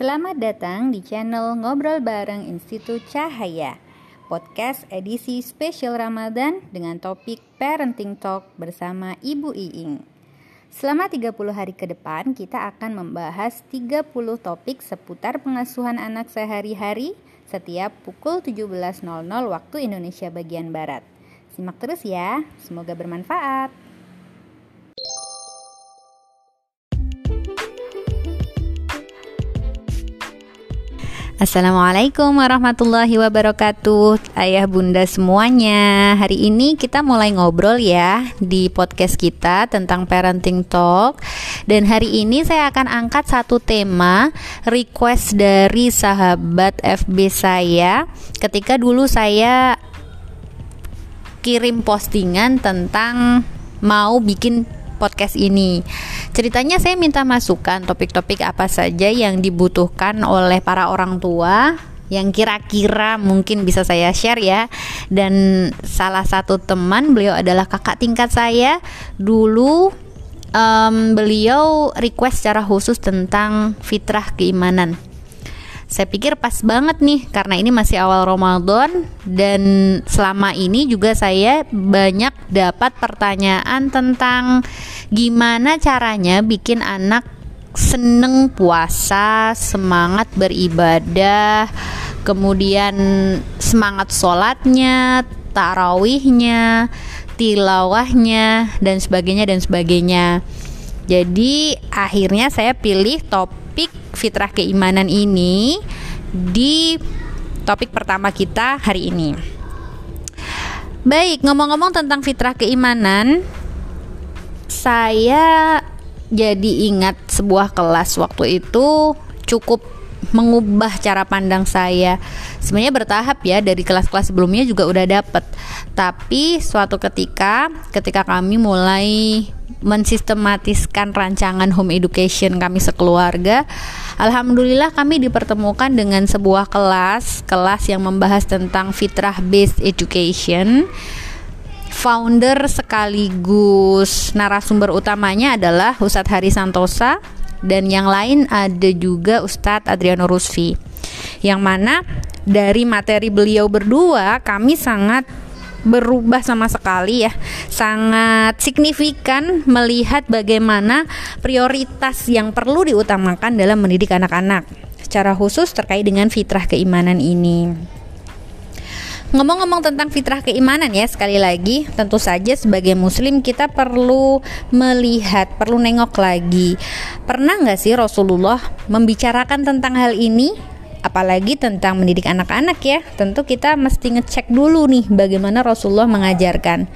Selamat datang di channel Ngobrol Bareng Institut Cahaya. Podcast edisi spesial Ramadan dengan topik Parenting Talk bersama Ibu Iing. Selama 30 hari ke depan kita akan membahas 30 topik seputar pengasuhan anak sehari-hari setiap pukul 17.00 waktu Indonesia bagian Barat. Simak terus ya, semoga bermanfaat. Assalamualaikum warahmatullahi wabarakatuh Ayah bunda semuanya. Hari ini kita mulai ngobrol ya Di podcast kita tentang parenting talk. Dan hari ini saya akan angkat satu tema Request dari sahabat FB saya. Ketika dulu saya kirim postingan tentang Mau bikin podcast ini. Ceritanya saya minta masukan topik-topik apa saja yang dibutuhkan oleh para orang tua yang kira-kira mungkin bisa saya share ya. Dan salah satu teman beliau adalah kakak tingkat saya. Dulu um, beliau request secara khusus tentang fitrah keimanan saya pikir pas banget nih karena ini masih awal Ramadan dan selama ini juga saya banyak dapat pertanyaan tentang gimana caranya bikin anak seneng puasa, semangat beribadah, kemudian semangat sholatnya, tarawihnya, tilawahnya, dan sebagainya dan sebagainya. Jadi akhirnya saya pilih top topik fitrah keimanan ini di topik pertama kita hari ini. Baik, ngomong-ngomong tentang fitrah keimanan, saya jadi ingat sebuah kelas waktu itu cukup mengubah cara pandang saya. Sebenarnya bertahap ya dari kelas-kelas sebelumnya juga udah dapet. Tapi suatu ketika ketika kami mulai mensistematiskan rancangan home education kami sekeluarga. Alhamdulillah kami dipertemukan dengan sebuah kelas, kelas yang membahas tentang fitrah based education. Founder sekaligus narasumber utamanya adalah Ustadz Hari Santosa dan yang lain ada juga Ustadz Adriano Rusfi. Yang mana dari materi beliau berdua kami sangat berubah sama sekali ya sangat signifikan melihat bagaimana prioritas yang perlu diutamakan dalam mendidik anak-anak secara khusus terkait dengan fitrah keimanan ini. Ngomong-ngomong tentang fitrah keimanan ya sekali lagi tentu saja sebagai muslim kita perlu melihat perlu nengok lagi. Pernah nggak sih Rasulullah membicarakan tentang hal ini? Apalagi tentang mendidik anak-anak ya. Tentu kita mesti ngecek dulu nih bagaimana Rasulullah mengajarkan.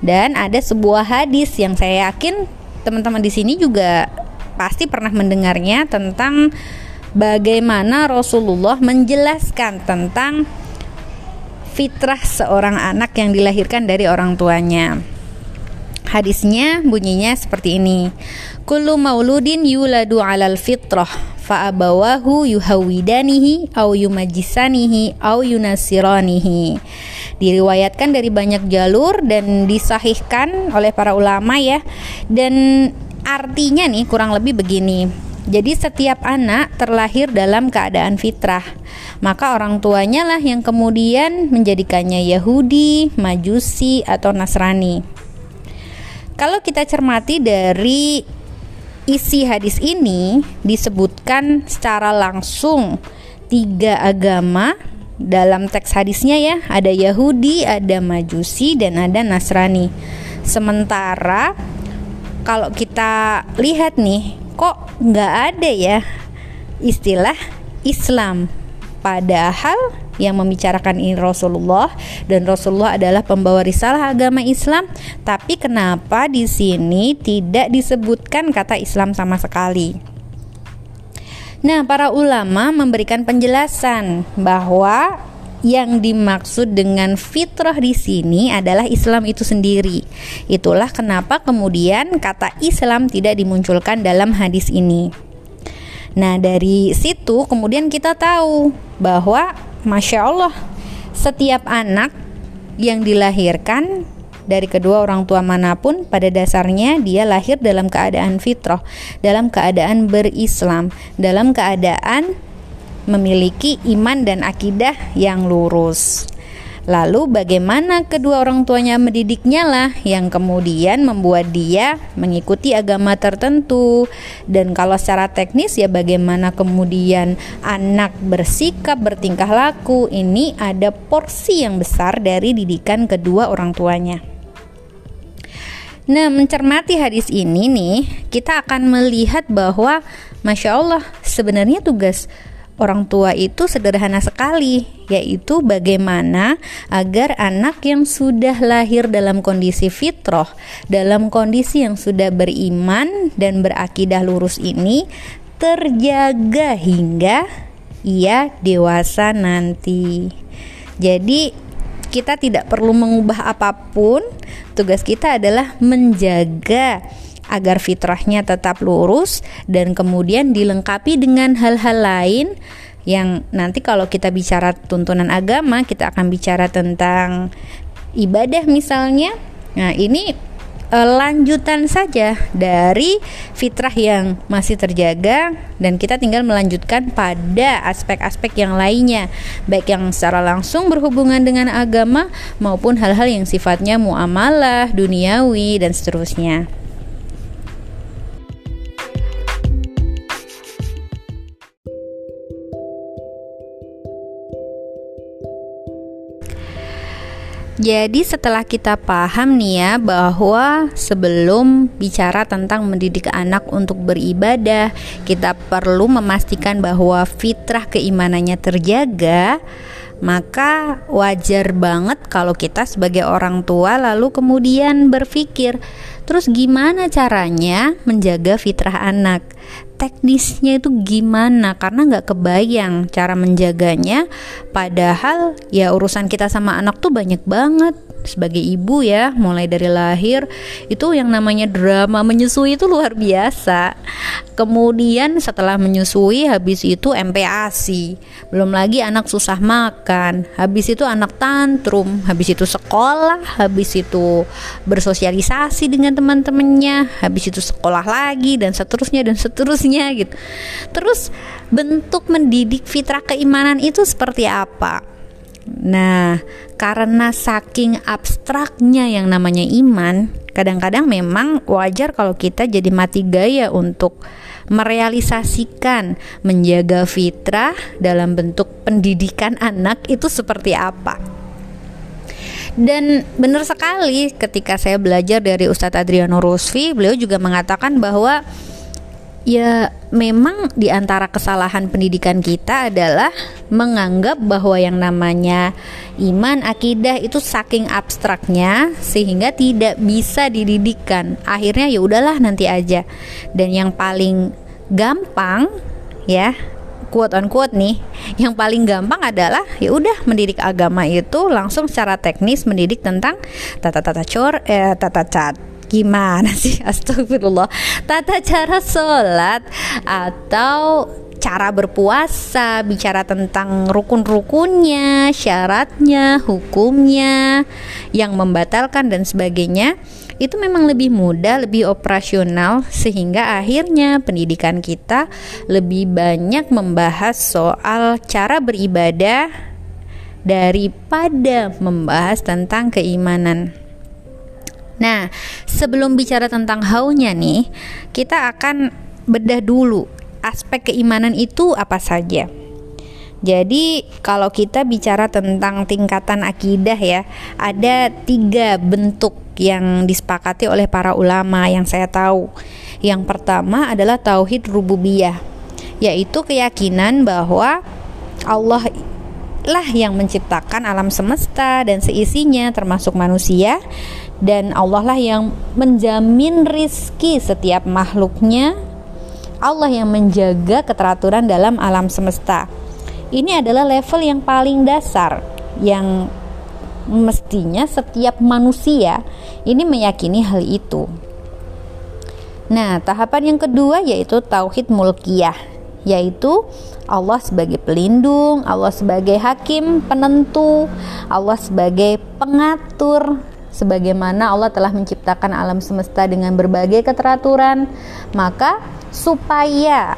Dan ada sebuah hadis yang saya yakin teman-teman di sini juga pasti pernah mendengarnya tentang bagaimana Rasulullah menjelaskan tentang fitrah seorang anak yang dilahirkan dari orang tuanya. Hadisnya bunyinya seperti ini. Kullu mauludin yuladu alal fitrah fa'abawahu yuhawidanihi au yumajisanihi au yunasiranihi diriwayatkan dari banyak jalur dan disahihkan oleh para ulama ya dan artinya nih kurang lebih begini jadi setiap anak terlahir dalam keadaan fitrah maka orang tuanya lah yang kemudian menjadikannya Yahudi, Majusi atau Nasrani. Kalau kita cermati dari isi hadis ini disebutkan secara langsung tiga agama dalam teks hadisnya ya. Ada Yahudi, ada Majusi dan ada Nasrani. Sementara kalau kita lihat nih kok nggak ada ya istilah Islam padahal yang membicarakan ini Rasulullah dan Rasulullah adalah pembawa risalah agama Islam tapi kenapa di sini tidak disebutkan kata Islam sama sekali Nah, para ulama memberikan penjelasan bahwa yang dimaksud dengan fitrah di sini adalah Islam itu sendiri. Itulah kenapa kemudian kata Islam tidak dimunculkan dalam hadis ini. Nah, dari situ kemudian kita tahu bahwa Masya Allah, setiap anak yang dilahirkan dari kedua orang tua mana pun pada dasarnya dia lahir dalam keadaan fitrah, dalam keadaan berislam, dalam keadaan memiliki iman dan akidah yang lurus. Lalu bagaimana kedua orang tuanya mendidiknya lah yang kemudian membuat dia mengikuti agama tertentu dan kalau secara teknis ya bagaimana kemudian anak bersikap bertingkah laku ini ada porsi yang besar dari didikan kedua orang tuanya. Nah, mencermati hadis ini nih, kita akan melihat bahwa Masya Allah, sebenarnya tugas orang tua itu sederhana sekali, yaitu bagaimana agar anak yang sudah lahir dalam kondisi fitrah, dalam kondisi yang sudah beriman dan berakidah lurus ini terjaga hingga ia dewasa nanti. Jadi, kita tidak perlu mengubah apa pun, tugas kita adalah menjaga agar fitrahnya tetap lurus dan kemudian dilengkapi dengan hal-hal lain yang nanti kalau kita bicara tuntunan agama kita akan bicara tentang ibadah misalnya. Nah, ini e, lanjutan saja dari fitrah yang masih terjaga dan kita tinggal melanjutkan pada aspek-aspek yang lainnya baik yang secara langsung berhubungan dengan agama maupun hal-hal yang sifatnya muamalah, duniawi dan seterusnya. Jadi setelah kita paham nih ya bahwa sebelum bicara tentang mendidik anak untuk beribadah, kita perlu memastikan bahwa fitrah keimanannya terjaga, maka wajar banget kalau kita sebagai orang tua lalu kemudian berpikir, terus gimana caranya menjaga fitrah anak? Teknisnya itu gimana? Karena nggak kebayang cara menjaganya. Padahal ya urusan kita sama anak tuh banyak banget sebagai ibu ya mulai dari lahir itu yang namanya drama menyusui itu luar biasa. Kemudian setelah menyusui habis itu MPASI belum lagi anak susah makan. Habis itu anak tantrum. Habis itu sekolah. Habis itu bersosialisasi dengan teman-temannya. Habis itu sekolah lagi dan seterusnya dan seterusnya gitu. Terus bentuk mendidik fitrah keimanan itu seperti apa Nah, karena saking abstraknya yang namanya iman, kadang-kadang memang wajar kalau kita jadi mati gaya untuk merealisasikan menjaga fitrah dalam bentuk pendidikan anak itu seperti apa. Dan benar sekali ketika saya belajar dari Ustadz Adriano Rusfi, beliau juga mengatakan bahwa Ya, memang di antara kesalahan pendidikan kita adalah menganggap bahwa yang namanya iman, akidah itu saking abstraknya sehingga tidak bisa dididikkan. Akhirnya ya udahlah nanti aja. Dan yang paling gampang ya quote on quote nih yang paling gampang adalah ya udah mendidik agama itu langsung secara teknis mendidik tentang tata tata cor eh, tata cat gimana sih astagfirullah tata cara sholat atau cara berpuasa, bicara tentang rukun-rukunnya, syaratnya, hukumnya, yang membatalkan dan sebagainya, itu memang lebih mudah, lebih operasional sehingga akhirnya pendidikan kita lebih banyak membahas soal cara beribadah daripada membahas tentang keimanan. Nah, sebelum bicara tentang haunya nih, kita akan bedah dulu aspek keimanan itu apa saja. Jadi kalau kita bicara tentang tingkatan akidah ya, ada tiga bentuk yang disepakati oleh para ulama yang saya tahu. Yang pertama adalah tauhid rububiyah, yaitu keyakinan bahwa Allah lah yang menciptakan alam semesta dan seisinya termasuk manusia dan Allah lah yang menjamin rizki setiap makhluknya. Allah yang menjaga keteraturan dalam alam semesta. Ini adalah level yang paling dasar yang mestinya setiap manusia ini meyakini hal itu. Nah tahapan yang kedua yaitu tauhid mulkiyah yaitu Allah sebagai pelindung, Allah sebagai hakim penentu, Allah sebagai pengatur sebagaimana Allah telah menciptakan alam semesta dengan berbagai keteraturan, maka supaya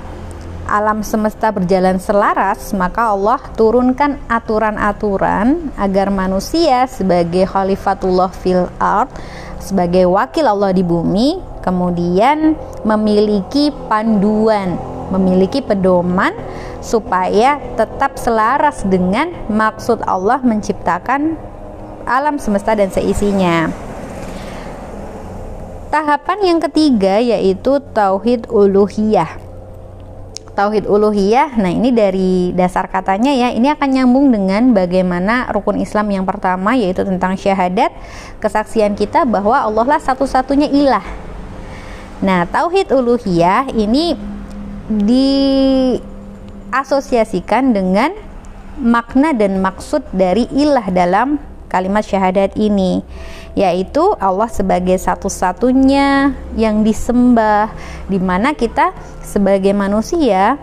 alam semesta berjalan selaras, maka Allah turunkan aturan-aturan agar manusia sebagai khalifatullah fil ard, sebagai wakil Allah di bumi, kemudian memiliki panduan, memiliki pedoman supaya tetap selaras dengan maksud Allah menciptakan alam semesta dan seisinya. Tahapan yang ketiga yaitu tauhid uluhiyah. Tauhid uluhiyah, nah ini dari dasar katanya ya, ini akan nyambung dengan bagaimana rukun Islam yang pertama yaitu tentang syahadat, kesaksian kita bahwa Allah lah satu-satunya ilah. Nah, tauhid uluhiyah ini diasosiasikan dengan makna dan maksud dari ilah dalam kalimat syahadat ini yaitu Allah sebagai satu-satunya yang disembah di mana kita sebagai manusia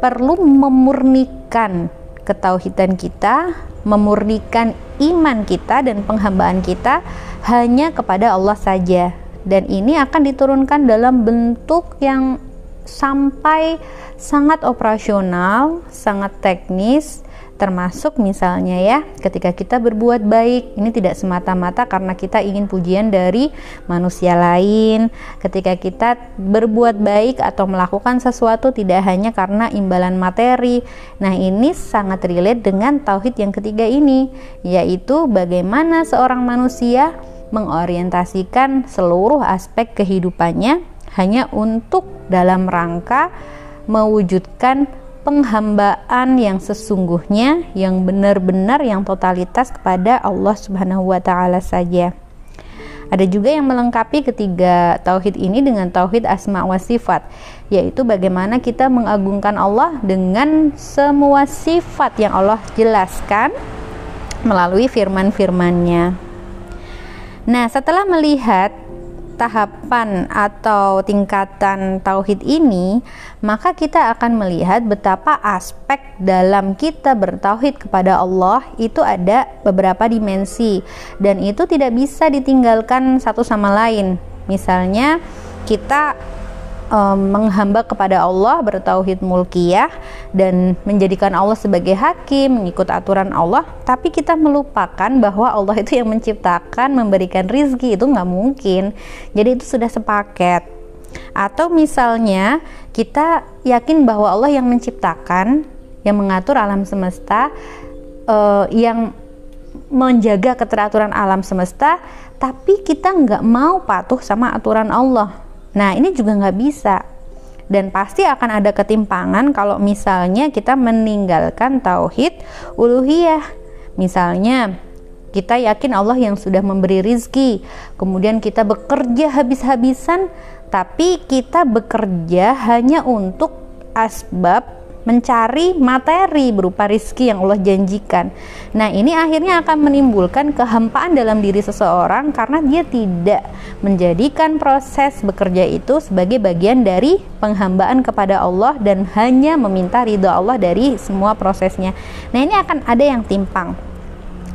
perlu memurnikan ketauhidan kita, memurnikan iman kita dan penghambaan kita hanya kepada Allah saja. Dan ini akan diturunkan dalam bentuk yang sampai sangat operasional, sangat teknis, termasuk misalnya ya ketika kita berbuat baik ini tidak semata-mata karena kita ingin pujian dari manusia lain. Ketika kita berbuat baik atau melakukan sesuatu tidak hanya karena imbalan materi. Nah ini sangat relate dengan tauhid yang ketiga ini yaitu bagaimana seorang manusia mengorientasikan seluruh aspek kehidupannya hanya untuk dalam rangka mewujudkan penghambaan yang sesungguhnya yang benar-benar yang totalitas kepada Allah Subhanahu wa taala saja. Ada juga yang melengkapi ketiga tauhid ini dengan tauhid asma wa sifat, yaitu bagaimana kita mengagungkan Allah dengan semua sifat yang Allah jelaskan melalui firman-firmannya. Nah, setelah melihat tahapan atau tingkatan tauhid ini, maka kita akan melihat betapa aspek dalam kita bertauhid kepada Allah itu ada beberapa dimensi dan itu tidak bisa ditinggalkan satu sama lain. Misalnya kita um, menghamba kepada Allah bertauhid mulkiyah dan menjadikan Allah sebagai hakim mengikut aturan Allah. Tapi kita melupakan bahwa Allah itu yang menciptakan memberikan rizki itu nggak mungkin. Jadi itu sudah sepaket. Atau misalnya kita yakin bahwa Allah yang menciptakan yang mengatur alam semesta uh, yang menjaga keteraturan alam semesta tapi kita nggak mau patuh sama aturan Allah Nah, ini juga nggak bisa. Dan pasti akan ada ketimpangan kalau misalnya kita meninggalkan tauhid uluhiyah. Misalnya, kita yakin Allah yang sudah memberi rizki, kemudian kita bekerja habis-habisan, tapi kita bekerja hanya untuk asbab mencari materi berupa rizki yang Allah janjikan. Nah, ini akhirnya akan menimbulkan kehampaan dalam diri seseorang karena dia tidak menjadikan proses bekerja itu sebagai bagian dari penghambaan kepada Allah dan hanya meminta ridho Allah dari semua prosesnya. Nah, ini akan ada yang timpang.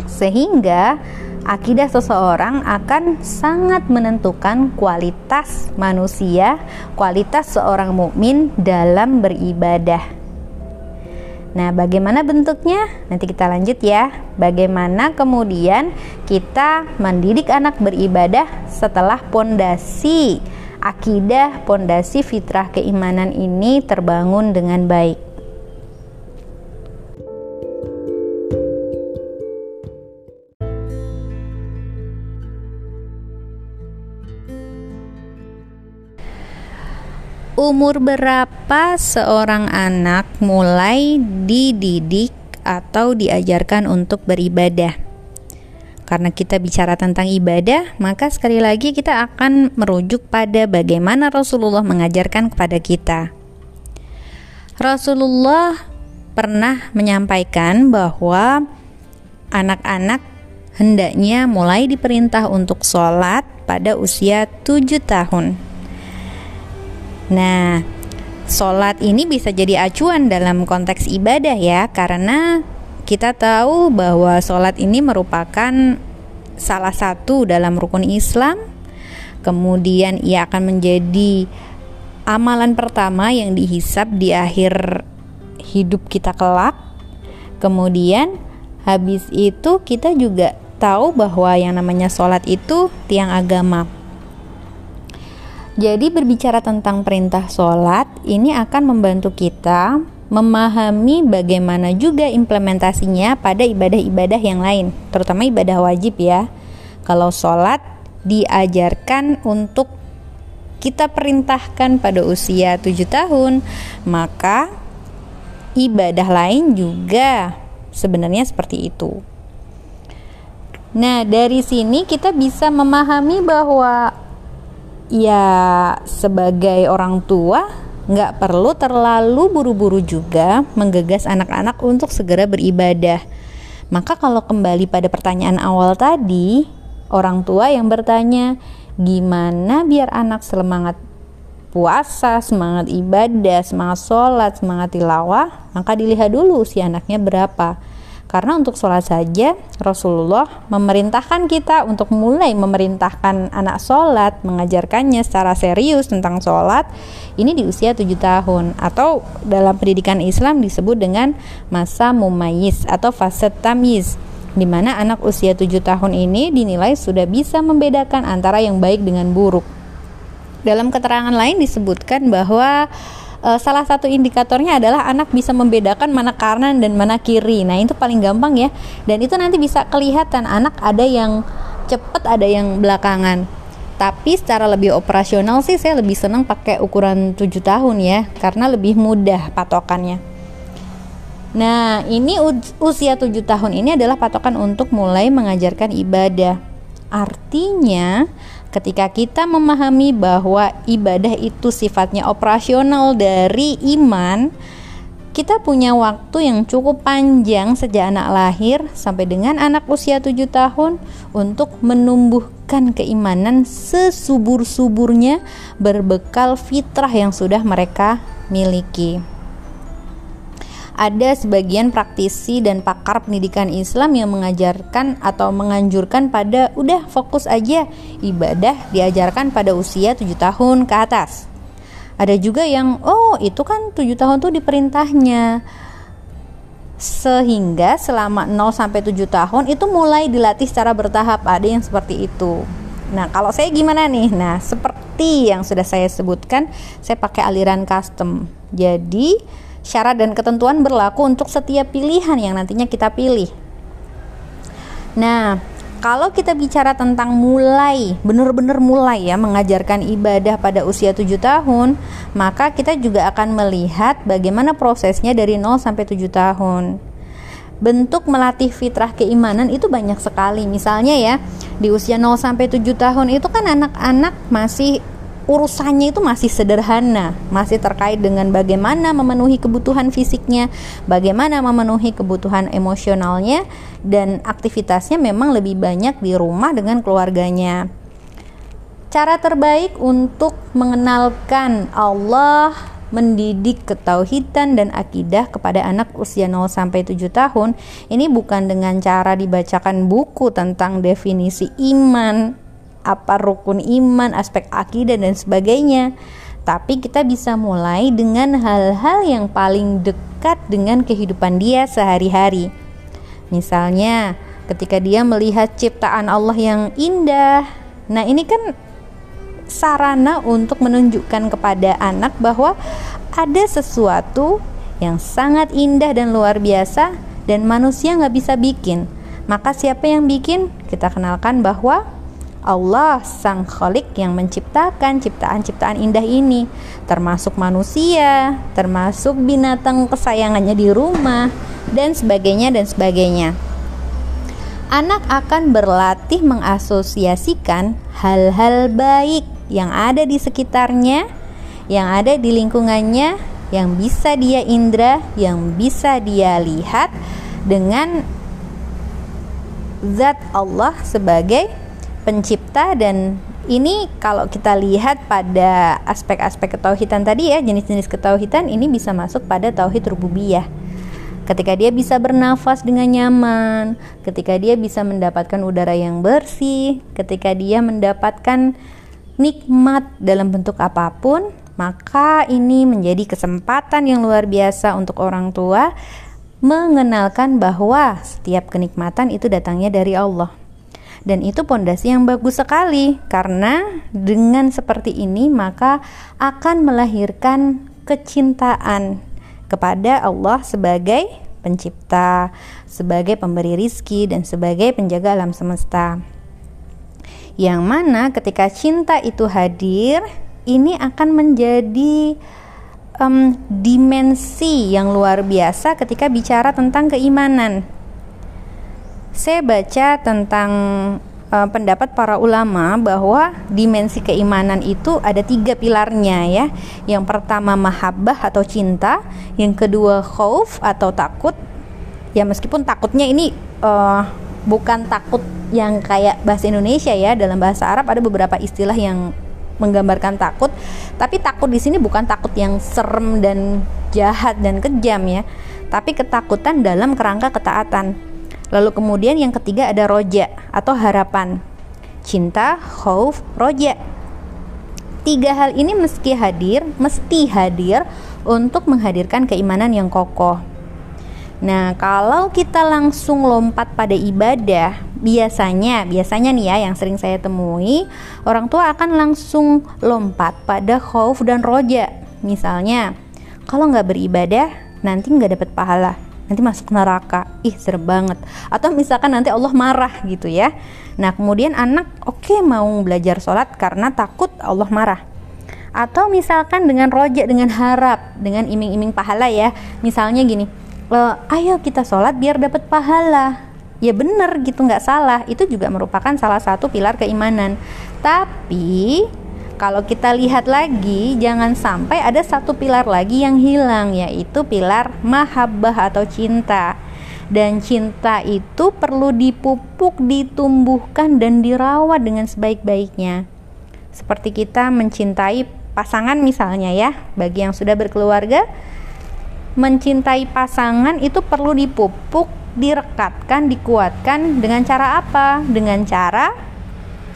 Sehingga akidah seseorang akan sangat menentukan kualitas manusia, kualitas seorang mukmin dalam beribadah. Nah, bagaimana bentuknya? Nanti kita lanjut ya. Bagaimana kemudian kita mendidik anak beribadah setelah pondasi akidah, pondasi fitrah keimanan ini terbangun dengan baik. Umur berapa seorang anak mulai dididik atau diajarkan untuk beribadah? Karena kita bicara tentang ibadah, maka sekali lagi kita akan merujuk pada bagaimana Rasulullah mengajarkan kepada kita. Rasulullah pernah menyampaikan bahwa anak-anak hendaknya mulai diperintah untuk sholat pada usia 7 tahun Nah, sholat ini bisa jadi acuan dalam konteks ibadah ya, karena kita tahu bahwa sholat ini merupakan salah satu dalam rukun Islam. Kemudian ia akan menjadi amalan pertama yang dihisap di akhir hidup kita kelak. Kemudian habis itu kita juga tahu bahwa yang namanya sholat itu tiang agama. Jadi berbicara tentang perintah sholat ini akan membantu kita memahami bagaimana juga implementasinya pada ibadah-ibadah yang lain, terutama ibadah wajib ya. Kalau sholat diajarkan untuk kita perintahkan pada usia 7 tahun, maka ibadah lain juga sebenarnya seperti itu. Nah, dari sini kita bisa memahami bahwa ya sebagai orang tua nggak perlu terlalu buru-buru juga menggegas anak-anak untuk segera beribadah. Maka kalau kembali pada pertanyaan awal tadi, orang tua yang bertanya, gimana biar anak semangat puasa, semangat ibadah, semangat sholat, semangat tilawah, maka dilihat dulu usia anaknya berapa. Karena untuk sholat saja Rasulullah memerintahkan kita untuk mulai memerintahkan anak sholat, mengajarkannya secara serius tentang sholat ini di usia 7 tahun atau dalam pendidikan Islam disebut dengan masa mumayyiz atau fase tamiz di mana anak usia 7 tahun ini dinilai sudah bisa membedakan antara yang baik dengan buruk. Dalam keterangan lain disebutkan bahwa uh, salah satu indikatornya adalah anak bisa membedakan mana kanan dan mana kiri. Nah, itu paling gampang ya. Dan itu nanti bisa kelihatan anak ada yang cepat, ada yang belakangan. Tapi secara lebih operasional sih saya lebih senang pakai ukuran 7 tahun ya, karena lebih mudah patokannya. Nah, ini usia 7 tahun ini adalah patokan untuk mulai mengajarkan ibadah. Artinya, ketika kita memahami bahwa ibadah itu sifatnya operasional dari iman, kita punya waktu yang cukup panjang sejak anak lahir sampai dengan anak usia 7 tahun untuk menumbuhkan keimanan sesubur-suburnya berbekal fitrah yang sudah mereka miliki ada sebagian praktisi dan pakar pendidikan Islam yang mengajarkan atau menganjurkan pada udah fokus aja ibadah diajarkan pada usia 7 tahun ke atas. Ada juga yang oh itu kan 7 tahun tuh diperintahnya sehingga selama 0 sampai 7 tahun itu mulai dilatih secara bertahap ada yang seperti itu. Nah, kalau saya gimana nih? Nah, seperti yang sudah saya sebutkan, saya pakai aliran custom. Jadi, syarat dan ketentuan berlaku untuk setiap pilihan yang nantinya kita pilih. Nah, kalau kita bicara tentang mulai, benar-benar mulai ya mengajarkan ibadah pada usia 7 tahun, maka kita juga akan melihat bagaimana prosesnya dari 0 sampai 7 tahun. Bentuk melatih fitrah keimanan itu banyak sekali. Misalnya ya, di usia 0 sampai 7 tahun itu kan anak-anak masih urusannya itu masih sederhana, masih terkait dengan bagaimana memenuhi kebutuhan fisiknya, bagaimana memenuhi kebutuhan emosionalnya, dan aktivitasnya memang lebih banyak di rumah dengan keluarganya. Cara terbaik untuk mengenalkan Allah, mendidik ketauhidan dan akidah kepada anak usia 0 sampai 7 tahun ini bukan dengan cara dibacakan buku tentang definisi iman, apa rukun iman, aspek akidah dan sebagainya. Tapi kita bisa mulai dengan hal-hal yang paling dekat dengan kehidupan dia sehari-hari. Misalnya, ketika dia melihat ciptaan Allah yang indah. Nah, ini kan sarana untuk menunjukkan kepada anak bahwa ada sesuatu yang sangat indah dan luar biasa dan manusia nggak bisa bikin. Maka siapa yang bikin? Kita kenalkan bahwa Allah sang kholik yang menciptakan ciptaan-ciptaan indah ini termasuk manusia, termasuk binatang kesayangannya di rumah dan sebagainya dan sebagainya. Anak akan berlatih mengasosiasikan hal-hal baik yang ada di sekitarnya, yang ada di lingkungannya, yang bisa dia indra, yang bisa dia lihat dengan zat Allah sebagai pencipta dan ini kalau kita lihat pada aspek-aspek ketauhidan tadi ya jenis-jenis ketauhidan ini bisa masuk pada tauhid rububiyah ketika dia bisa bernafas dengan nyaman, ketika dia bisa mendapatkan udara yang bersih, ketika dia mendapatkan nikmat dalam bentuk apa pun, maka ini menjadi kesempatan yang luar biasa untuk orang tua mengenalkan bahwa setiap kenikmatan itu datangnya dari Allah. Dan itu pondasi yang bagus sekali karena dengan seperti ini maka akan melahirkan kecintaan kepada Allah sebagai pencipta, sebagai pemberi rizki dan sebagai penjaga alam semesta. Yang mana ketika cinta itu hadir, ini akan menjadi um, dimensi yang luar biasa ketika bicara tentang keimanan. Saya baca tentang uh, pendapat para ulama bahwa dimensi keimanan itu ada tiga pilarnya ya. Yang pertama mahabbah atau cinta, yang kedua khauf atau takut. Ya meskipun takutnya ini uh, bukan takut yang kayak bahasa Indonesia ya, dalam bahasa Arab ada beberapa istilah yang menggambarkan takut, tapi takut di sini bukan takut yang serem dan jahat dan kejam ya, tapi ketakutan dalam kerangka ketaatan. Lalu kemudian yang ketiga ada roja atau harapan. Cinta, khauf, roja. Tiga hal ini meski hadir, mesti hadir untuk menghadirkan keimanan yang kokoh. Nah, kalau kita langsung lompat pada ibadah, biasanya, biasanya nih ya yang sering saya temui, orang tua akan langsung lompat pada khauf dan roja. Misalnya, kalau nggak beribadah, nanti nggak dapat pahala, nanti masuk neraka. Ih, serem banget. Atau misalkan nanti Allah marah gitu ya. Nah, kemudian anak oke okay, mau belajar sholat karena takut Allah marah atau misalkan dengan roja dengan harap dengan iming-iming pahala ya misalnya gini e, ayo kita sholat biar dapat pahala ya bener gitu nggak salah itu juga merupakan salah satu pilar keimanan tapi kalau kita lihat lagi jangan sampai ada satu pilar lagi yang hilang yaitu pilar mahabbah atau cinta dan cinta itu perlu dipupuk, ditumbuhkan dan dirawat dengan sebaik-baiknya. Seperti kita mencintai pasangan misalnya ya, bagi yang sudah berkeluarga, mencintai pasangan itu perlu dipupuk, direkatkan, dikuatkan dengan cara apa? Dengan cara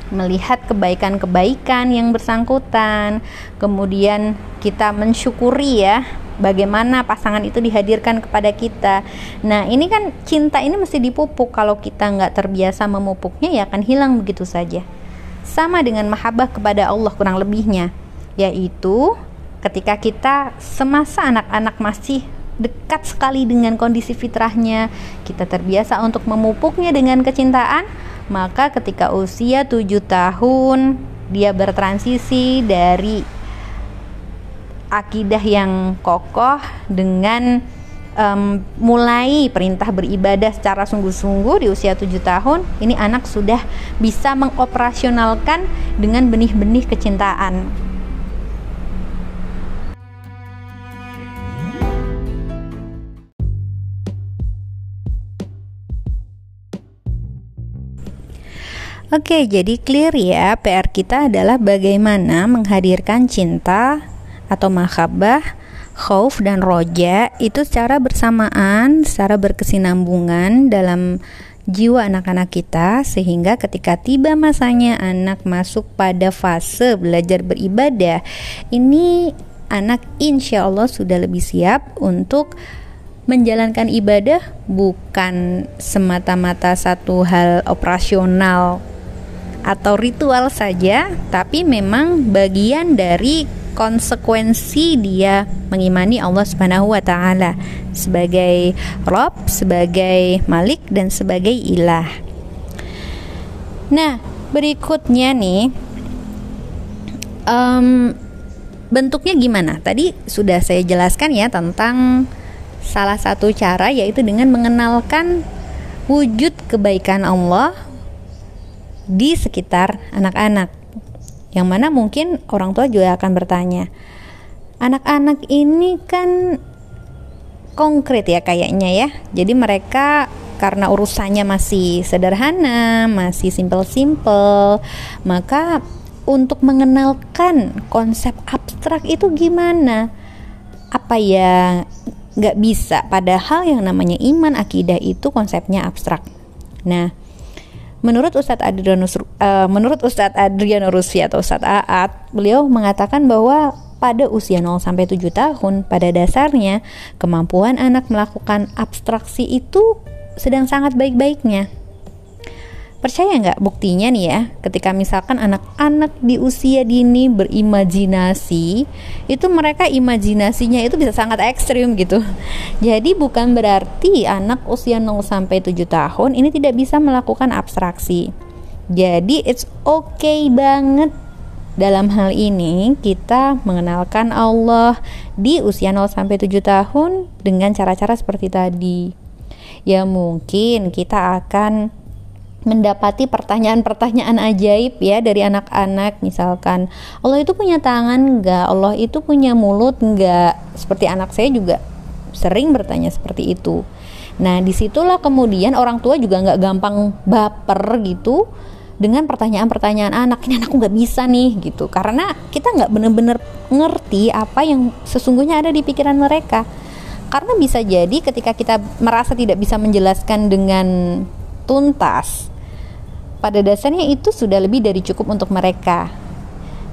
melihat kebaikan-kebaikan yang bersangkutan, kemudian kita mensyukuri ya bagaimana pasangan itu dihadirkan kepada kita. Nah ini kan cinta ini mesti dipupuk. Kalau kita nggak terbiasa memupuknya ya akan hilang begitu saja. Sama dengan mahabbah kepada Allah kurang lebihnya, yaitu ketika kita semasa anak-anak masih dekat sekali dengan kondisi fitrahnya, kita terbiasa untuk memupuknya dengan kecintaan, maka ketika usia 7 tahun dia bertransisi dari akidah yang kokoh dengan um, mulai perintah beribadah secara sungguh-sungguh di usia 7 tahun, ini anak sudah bisa mengoperasionalkan dengan benih-benih kecintaan Oke, jadi clear ya. PR kita adalah bagaimana menghadirkan cinta atau mahabbah, khauf dan roja itu secara bersamaan, secara berkesinambungan dalam jiwa anak-anak kita sehingga ketika tiba masanya anak masuk pada fase belajar beribadah, ini anak insya Allah sudah lebih siap untuk menjalankan ibadah bukan semata-mata satu hal operasional atau ritual saja, tapi memang bagian dari konsekuensi dia mengimani Allah Subhanahu wa taala sebagai Rob, sebagai Malik dan sebagai ilah. Nah, berikutnya nih um, bentuknya gimana? Tadi sudah saya jelaskan ya tentang salah satu cara yaitu dengan mengenalkan wujud kebaikan Allah di sekitar anak-anak. Yang mana mungkin orang tua juga akan bertanya, anak-anak ini kan konkret ya kayaknya ya. Jadi mereka karena urusannya masih sederhana, masih simple-simple, maka untuk mengenalkan konsep abstrak itu gimana? Apa ya nggak bisa padahal yang namanya iman akidah itu konsepnya abstrak nah menurut Ustadz Adrianus uh, menurut Ustadz atau Ustadz Aat beliau mengatakan bahwa pada usia 0 sampai 7 tahun pada dasarnya kemampuan anak melakukan abstraksi itu sedang sangat baik-baiknya Percaya nggak buktinya nih ya, ketika misalkan anak-anak di usia dini berimajinasi, itu mereka imajinasinya itu bisa sangat ekstrim gitu. Jadi bukan berarti anak usia 0 sampai 7 tahun ini tidak bisa melakukan abstraksi. Jadi it's okay banget dalam hal ini kita mengenalkan Allah di usia 0 sampai 7 tahun dengan cara-cara seperti tadi. Ya mungkin kita akan mendapati pertanyaan-pertanyaan ajaib ya dari anak-anak. Misalkan Allah itu punya tangan enggak Allah itu punya mulut enggak seperti anak saya juga sering bertanya seperti itu. Nah di situlah kemudian orang tua juga nggak gampang baper gitu dengan pertanyaan-pertanyaan anak ini anakku nggak bisa nih gitu. Karena kita nggak bener-bener ngerti apa yang sesungguhnya ada di pikiran mereka. Karena bisa jadi ketika kita merasa tidak bisa menjelaskan dengan tuntas pada dasarnya itu sudah lebih dari cukup untuk mereka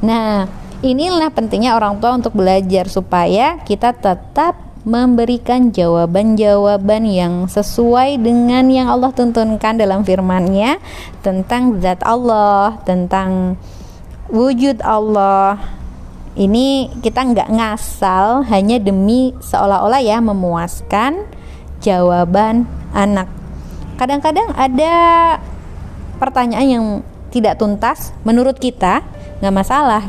nah inilah pentingnya orang tua untuk belajar supaya kita tetap memberikan jawaban-jawaban yang sesuai dengan yang Allah tuntunkan dalam firman-Nya tentang zat Allah, tentang wujud Allah. Ini kita nggak ngasal hanya demi seolah-olah ya memuaskan jawaban anak kadang-kadang ada pertanyaan yang tidak tuntas menurut kita nggak masalah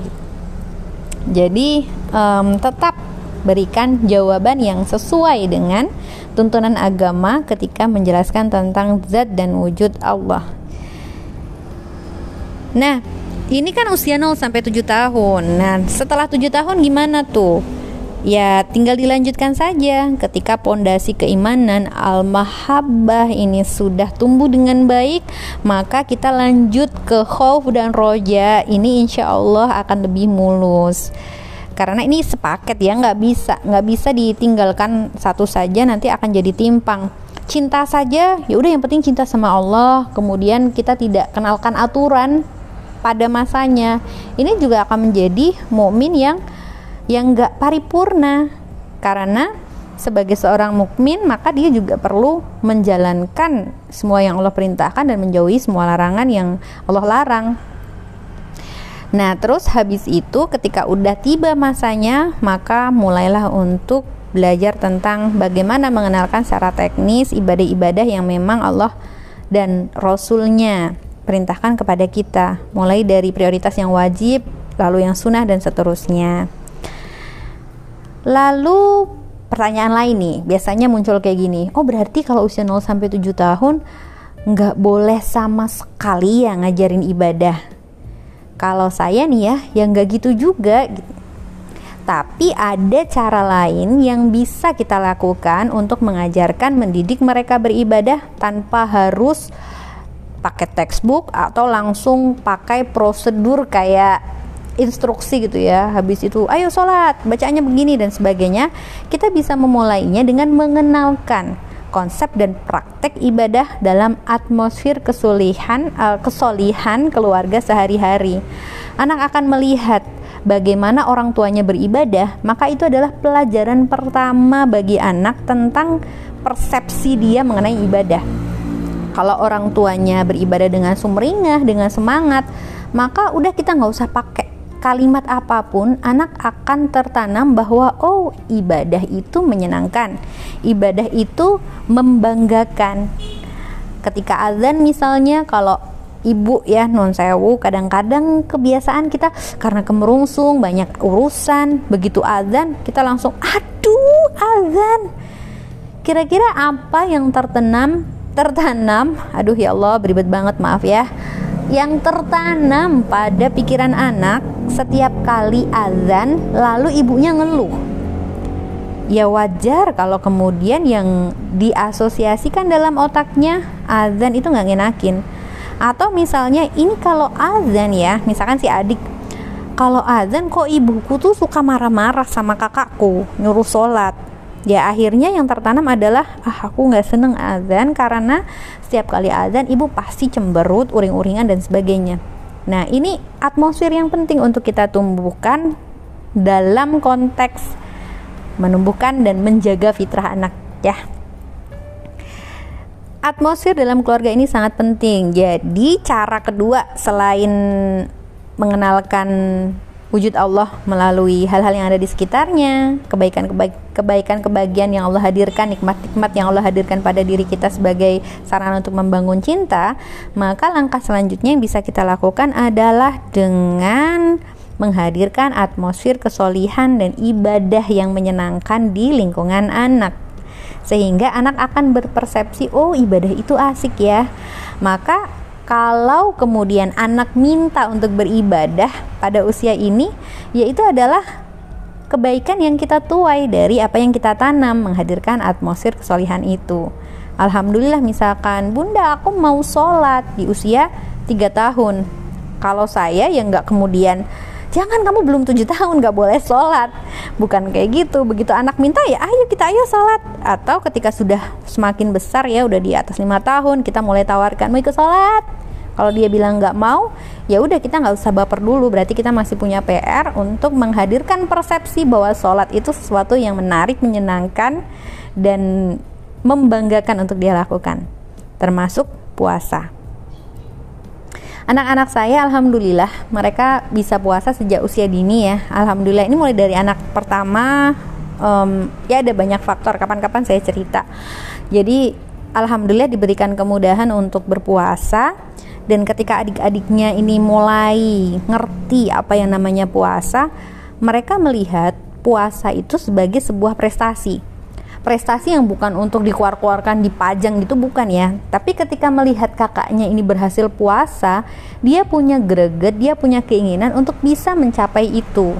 jadi um, tetap berikan jawaban yang sesuai dengan tuntunan agama ketika menjelaskan tentang zat dan wujud Allah. Nah, ini kan usia 0 sampai 7 tahun. Nah, setelah 7 tahun gimana tuh? Ya, tinggal dilanjutkan saja. Ketika pondasi keimanan al-mahabbah ini sudah tumbuh dengan baik, maka kita lanjut ke khauf dan roja. Ini insya Allah akan lebih mulus. Karena ini sepaket ya, nggak bisa, nggak bisa ditinggalkan satu saja nanti akan jadi timpang. Cinta saja, ya udah yang penting cinta sama Allah. Kemudian kita tidak kenalkan aturan pada masanya. Ini juga akan menjadi mukmin yang yang gak paripurna karena sebagai seorang mukmin maka dia juga perlu menjalankan semua yang Allah perintahkan dan menjauhi semua larangan yang Allah larang. Nah, terus habis itu ketika udah tiba masanya, maka mulailah untuk belajar tentang bagaimana mengenalkan secara teknis ibadah-ibadah yang memang Allah dan Rasulnya perintahkan kepada kita, mulai dari prioritas yang wajib, lalu yang sunnah dan seterusnya. Lalu pertanyaan lain nih, biasanya muncul kayak gini. Oh, berarti kalau usia 0 sampai 7 tahun nggak boleh sama sekali ya ngajarin ibadah. Kalau saya nih ya, yang nggak gitu juga. Tapi ada cara lain yang bisa kita lakukan untuk mengajarkan mendidik mereka beribadah tanpa harus pakai textbook atau langsung pakai prosedur kayak instruksi gitu ya. Habis itu ayo sholat bacaannya begini dan sebagainya. Kita bisa memulainya dengan mengenalkan konsep dan praktek ibadah dalam atmosfer kesulihan uh, kesolihan keluarga sehari-hari. Anak akan melihat bagaimana orang tuanya beribadah maka itu adalah pelajaran pertama bagi anak tentang persepsi dia mengenai ibadah. Kalau orang tuanya beribadah dengan sumringah dengan semangat maka udah kita nggak usah pakai kalimat apa pun, anak akan tertanam bahwa oh, ibadah itu menyenangkan. Ibadah itu membanggakan. Ketika azan misalnya kalau ibu ya non sewu kadang-kadang kebiasaan kita karena kemerungsung banyak urusan begitu azan kita langsung aduh azan kira-kira apa yang tertanam tertanam aduh ya Allah beribet banget maaf ya yang tertanam pada pikiran anak setiap kali azan lalu ibunya ngeluh. Ya wajar kalau kemudian yang diasosiasikan dalam otaknya azan itu nggak ngenakin. Atau misalnya ini kalau azan ya misalkan si adik kalau azan kok ibuku tuh suka marah-marah sama kakakku nyuruh sholat ya akhirnya yang tertanam adalah ah aku nggak seneng azan karena setiap kali azan ibu pasti cemberut uring-uringan dan sebagainya. Nah ini atmosfer yang penting untuk kita tumbuhkan dalam konteks menumbuhkan dan menjaga fitrah anak ya. Atmosfer dalam keluarga ini sangat penting. Jadi cara kedua selain mengenalkan wujud Allah melalui hal-hal yang ada di sekitarnya, kebaikan kebaikan kebahagiaan yang Allah hadirkan, nikmat-nikmat yang Allah hadirkan pada diri kita sebagai sarana untuk membangun cinta, maka langkah selanjutnya yang bisa kita lakukan adalah dengan menghadirkan atmosfer kesolihan dan ibadah yang menyenangkan di lingkungan anak. Sehingga anak akan berpersepsi, oh ibadah itu asik ya. Maka kalau kemudian anak minta untuk beribadah pada usia ini, yaitu adalah kebaikan yang kita tuai dari apa yang kita tanam menghadirkan atmosfer kesolihan itu. Alhamdulillah misalkan bunda aku mau sholat di usia 3 tahun. Kalau saya ya nggak kemudian jangan kamu belum tujuh tahun nggak boleh sholat. Bukan kayak gitu. Begitu anak minta ya ayo kita ayo sholat. Atau ketika sudah semakin besar ya udah di atas lima tahun kita mulai tawarkan mau ikut sholat? Kalau dia bilang nggak mau ya udah kita nggak usah baper dulu. Berarti kita masih punya PR untuk menghadirkan persepsi bahwa sholat itu sesuatu yang menarik menyenangkan dan membanggakan untuk dia lakukan. Termasuk puasa Anak-anak saya alhamdulillah mereka bisa puasa sejak usia dini ya. Alhamdulillah ini mulai dari anak pertama um, ya ada banyak faktor kapan-kapan saya cerita. Jadi alhamdulillah diberikan kemudahan untuk berpuasa dan ketika adik-adiknya ini mulai ngerti apa yang namanya puasa, mereka melihat puasa itu sebagai sebuah prestasi prestasi yang bukan untuk dikeluar-keluarkan dipajang gitu bukan ya. Tapi ketika melihat kakaknya ini berhasil puasa dia punya greget dia punya keinginan untuk bisa mencapai itu.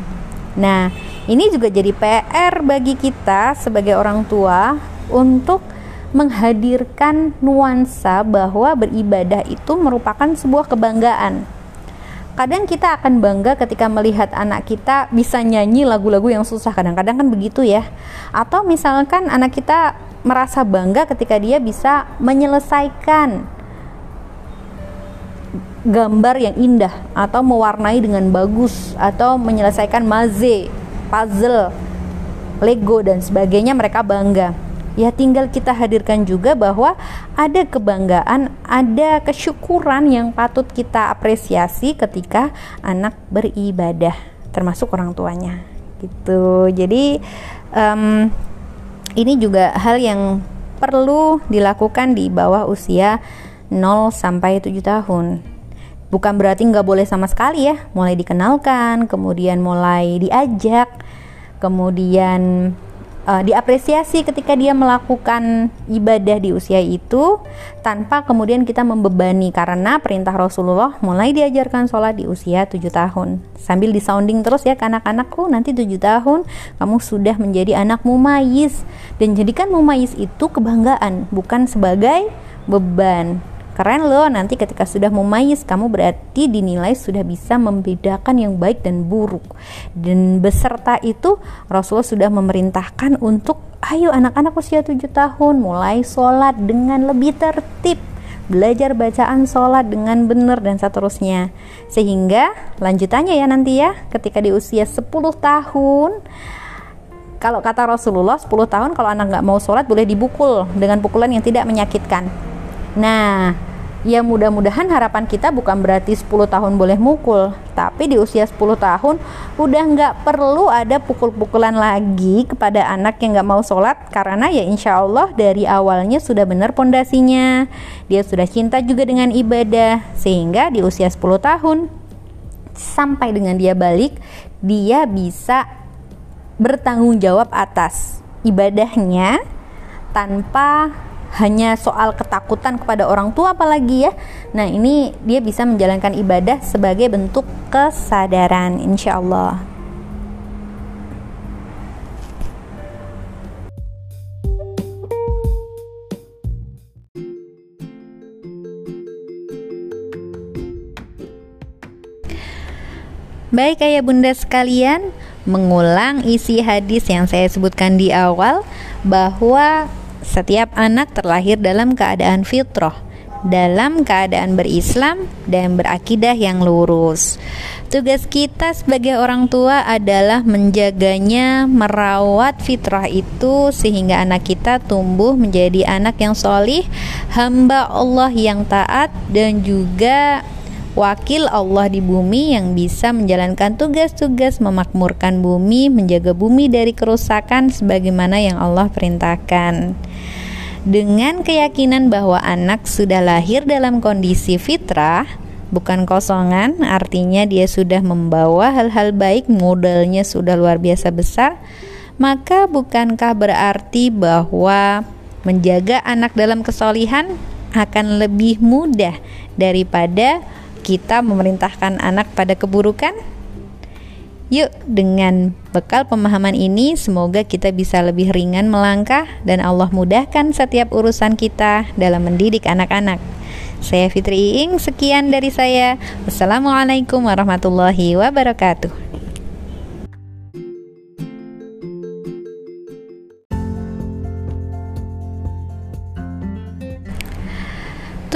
Nah ini juga jadi PR bagi kita sebagai orang tua untuk menghadirkan nuansa bahwa beribadah itu merupakan sebuah kebanggaan kadang kita akan bangga ketika melihat anak kita bisa nyanyi lagu-lagu yang susah. Kadang-kadang kan begitu ya. Atau misalkan anak kita merasa bangga ketika dia bisa menyelesaikan gambar yang indah atau mewarnai dengan bagus atau menyelesaikan maze, puzzle, Lego dan sebagainya mereka bangga ya tinggal kita hadirkan juga bahwa ada kebanggaan, ada kesyukuran yang patut kita apresiasi ketika anak beribadah, termasuk orang tuanya. Gitu. Jadi um, ini juga hal yang perlu dilakukan di bawah usia 0 sampai 7 tahun. Bukan berarti nggak boleh sama sekali ya, mulai dikenalkan, kemudian mulai diajak, kemudian uh, diapresiasi ketika dia melakukan ibadah di usia itu tanpa kemudian kita membebani. Karena perintah Rasulullah mulai diajarkan sholat di usia 7 tahun. Sambil disounding terus ya ke anak-anakku nanti 7 tahun kamu sudah menjadi anak mumayis dan jadikan mumayis itu kebanggaan bukan sebagai beban Keren loh, nanti ketika sudah memayis kamu berarti dinilai sudah bisa membedakan yang baik dan buruk. Dan beserta itu Rasulullah sudah memerintahkan untuk ayo anak-anak usia 7 tahun mulai sholat dengan lebih tertib. Belajar bacaan sholat dengan benar dan seterusnya. Sehingga lanjutannya ya nanti ya ketika di usia 10 tahun kalau kata Rasulullah 10 tahun kalau anak nggak mau sholat boleh dibukul dengan pukulan yang tidak menyakitkan nah ya mudah-mudahan harapan kita bukan berarti 10 tahun boleh mukul tapi di usia 10 tahun udah nggak perlu ada pukul-pukulan lagi kepada anak yang nggak mau sholat karena ya insya Allah dari awalnya sudah benar pondasinya. Dia sudah cinta juga dengan ibadah sehingga di usia 10 tahun sampai dengan dia balik dia bisa bertanggung jawab atas ibadahnya tanpa hanya soal ketakutan kepada orang tua apalagi ya. Nah ini dia bisa menjalankan ibadah sebagai bentuk kesadaran insya Allah Baik ayah bunda sekalian, mengulang isi hadis yang saya sebutkan di awal bahwa setiap anak terlahir dalam keadaan fitrah dalam keadaan berislam dan berakidah yang lurus. Tugas kita sebagai orang tua adalah menjaganya, merawat fitrah itu sehingga anak kita tumbuh menjadi anak yang solih, hamba Allah yang taat dan juga wakil Allah di bumi yang bisa menjalankan tugas-tugas memakmurkan bumi, menjaga bumi dari kerusakan sebagaimana yang Allah perintahkan. Dengan keyakinan bahwa anak sudah lahir dalam kondisi fitrah, bukan kosongan, artinya dia sudah membawa hal-hal baik, modalnya sudah luar biasa besar, maka bukankah berarti bahwa menjaga anak dalam kesolihan akan lebih mudah daripada kita memerintahkan anak pada keburukan? Yuk, dengan bekal pemahaman ini, semoga kita bisa lebih ringan melangkah dan Allah mudahkan setiap urusan kita dalam mendidik anak-anak. Saya Fitri Iing, sekian dari saya. Wassalamualaikum warahmatullahi wabarakatuh.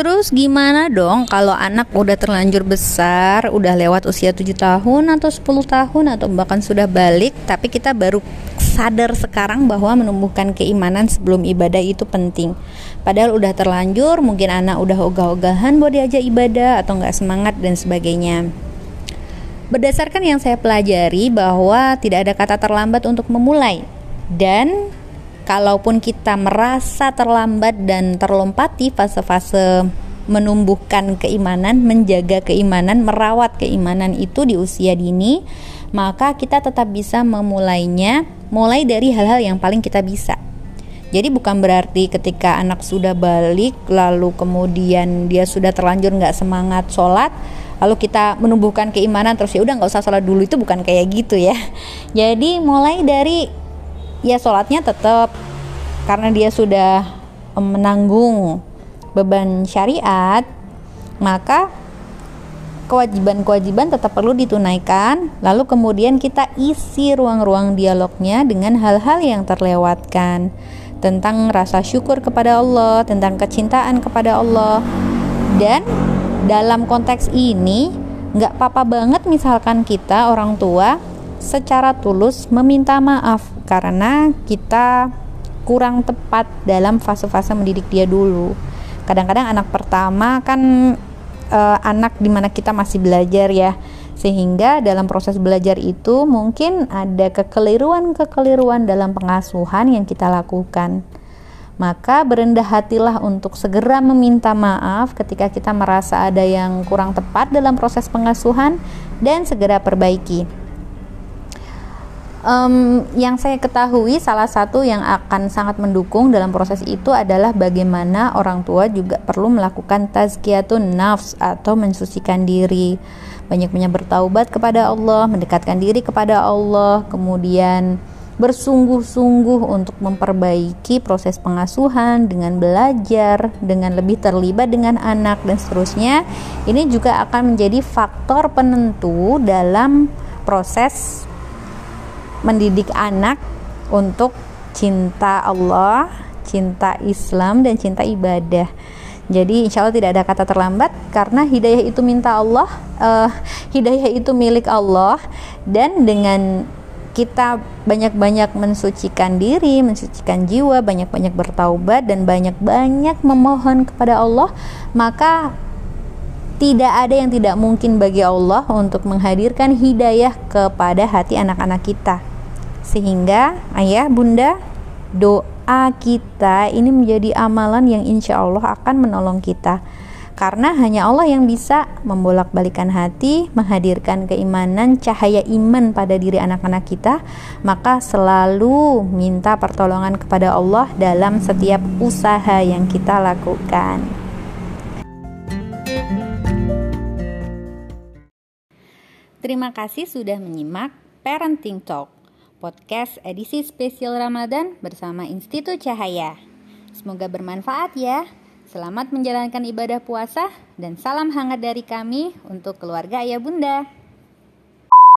Terus gimana dong kalau anak udah terlanjur besar, udah lewat usia 7 tahun atau 10 tahun atau bahkan sudah balik, tapi kita baru sadar sekarang bahwa menumbuhkan keimanan sebelum ibadah itu penting. Padahal udah terlanjur, mungkin anak udah ogah-ogahan buat diajak ibadah atau nggak semangat dan sebagainya. Berdasarkan yang saya pelajari bahwa tidak ada kata terlambat untuk memulai dan kalaupun kita merasa terlambat dan terlompati fase-fase menumbuhkan keimanan, menjaga keimanan, merawat keimanan itu di usia dini, maka kita tetap bisa memulainya mulai dari hal-hal yang paling kita bisa. Jadi bukan berarti ketika anak sudah balik lalu kemudian dia sudah terlanjur nggak semangat sholat lalu kita menumbuhkan keimanan terus ya udah nggak usah sholat dulu itu bukan kayak gitu ya. Jadi mulai dari ya sholatnya tetap karena dia sudah menanggung beban syariat maka kewajiban-kewajiban tetap perlu ditunaikan. Lalu kemudian kita isi ruang-ruang dialognya dengan hal-hal yang terlewatkan. Tentang rasa syukur kepada Allah tentang kecintaan kepada Allah. Dan dalam konteks ini nggak apa-apa banget misalkan kita orang tua secara tulus meminta maaf karena kita kurang tepat dalam fase-fase mendidik dia dulu. Kadang-kadang anak pertama kan uh, anak di mana kita masih belajar ya, sehingga dalam proses belajar itu mungkin ada kekeliruan-kekeliruan dalam pengasuhan yang kita lakukan. Maka berendah hatilah untuk segera meminta maaf ketika kita merasa ada yang kurang tepat dalam proses pengasuhan dan segera perbaiki um, yang saya ketahui salah satu yang akan sangat mendukung dalam proses itu adalah bagaimana orang tua juga perlu melakukan tazkiyatun nafs atau mensucikan diri banyak-banyak bertaubat kepada Allah mendekatkan diri kepada Allah kemudian bersungguh-sungguh untuk memperbaiki proses pengasuhan dengan belajar, dengan lebih terlibat dengan anak dan seterusnya. Ini juga akan menjadi faktor penentu dalam proses mendidik anak untuk cinta Allah, cinta Islam dan cinta ibadah. Jadi insya Allah tidak ada kata terlambat karena hidayah itu minta Allah, uh, hidayah itu milik Allah dan dengan kita banyak-banyak mensucikan diri, mensucikan jiwa, banyak-banyak bertaubat dan banyak-banyak memohon kepada Allah, maka tidak ada yang tidak mungkin bagi Allah untuk menghadirkan hidayah kepada hati anak-anak kita sehingga ayah bunda doa kita ini menjadi amalan yang insya Allah akan menolong kita karena hanya Allah yang bisa membolak-balikan hati, menghadirkan keimanan, cahaya iman pada diri anak-anak kita, maka selalu minta pertolongan kepada Allah dalam setiap usaha yang kita lakukan. Terima kasih sudah menyimak Parenting Talk podcast edisi spesial Ramadan bersama Institut Cahaya. Semoga bermanfaat ya. Selamat menjalankan ibadah puasa dan salam hangat dari kami untuk keluarga ayah bunda.